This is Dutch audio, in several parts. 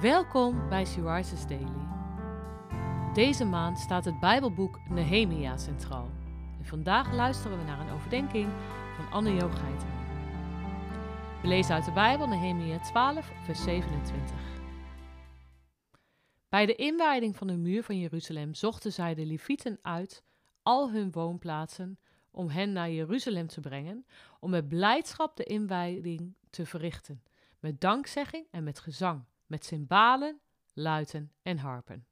Welkom bij Syriza's Daily. Deze maand staat het Bijbelboek Nehemia centraal. En vandaag luisteren we naar een overdenking van Anne Jo. We lezen uit de Bijbel Nehemia 12, vers 27. Bij de inwijding van de muur van Jeruzalem zochten zij de Levieten uit al hun woonplaatsen om hen naar Jeruzalem te brengen, om met blijdschap de inwijding te verrichten, met dankzegging en met gezang, met cymbalen, luiten en harpen.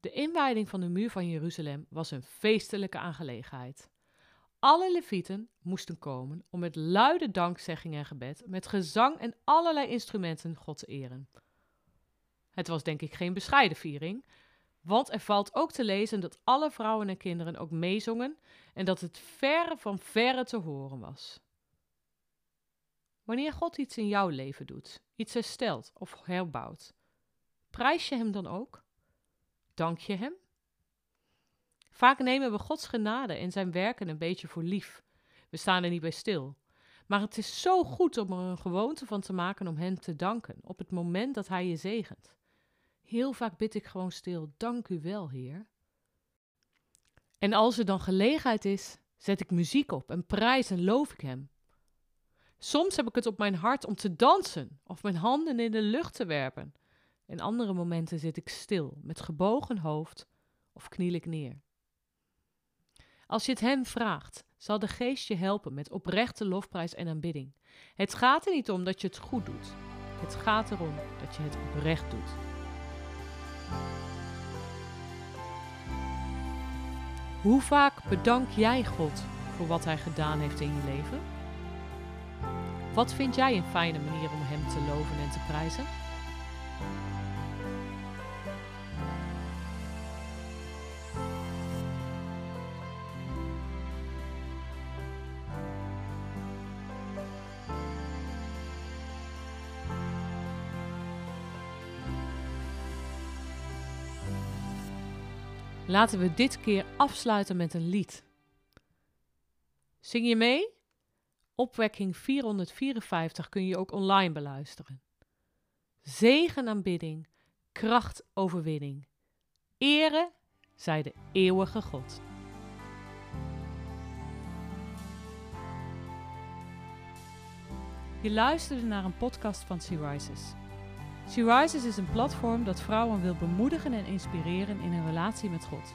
De inwijding van de muur van Jeruzalem was een feestelijke aangelegenheid. Alle levieten moesten komen om met luide dankzegging en gebed, met gezang en allerlei instrumenten God te eren. Het was denk ik geen bescheiden viering, want er valt ook te lezen dat alle vrouwen en kinderen ook meezongen en dat het verre van verre te horen was. Wanneer God iets in jouw leven doet, iets herstelt of herbouwt, prijs je Hem dan ook? Dank je Hem? Vaak nemen we Gods genade en Zijn werken een beetje voor lief. We staan er niet bij stil. Maar het is zo goed om er een gewoonte van te maken om Hem te danken op het moment dat Hij je zegent. Heel vaak bid ik gewoon stil: Dank u wel, Heer. En als er dan gelegenheid is, zet ik muziek op en prijs en loof ik Hem. Soms heb ik het op mijn hart om te dansen of mijn handen in de lucht te werpen. In andere momenten zit ik stil, met gebogen hoofd of kniel ik neer. Als je het Hem vraagt, zal de Geest je helpen met oprechte lofprijs en aanbidding. Het gaat er niet om dat je het goed doet. Het gaat erom dat je het oprecht doet. Hoe vaak bedank jij God voor wat Hij gedaan heeft in je leven? Wat vind jij een fijne manier om Hem te loven en te prijzen? Laten we dit keer afsluiten met een lied. Zing je mee? Opwekking 454 kun je ook online beluisteren. Zegen aanbidding, kracht overwinning. Ere zij de eeuwige God. Je luisterde naar een podcast van Sea Rises. She Rises is een platform dat vrouwen wil bemoedigen en inspireren in hun relatie met God.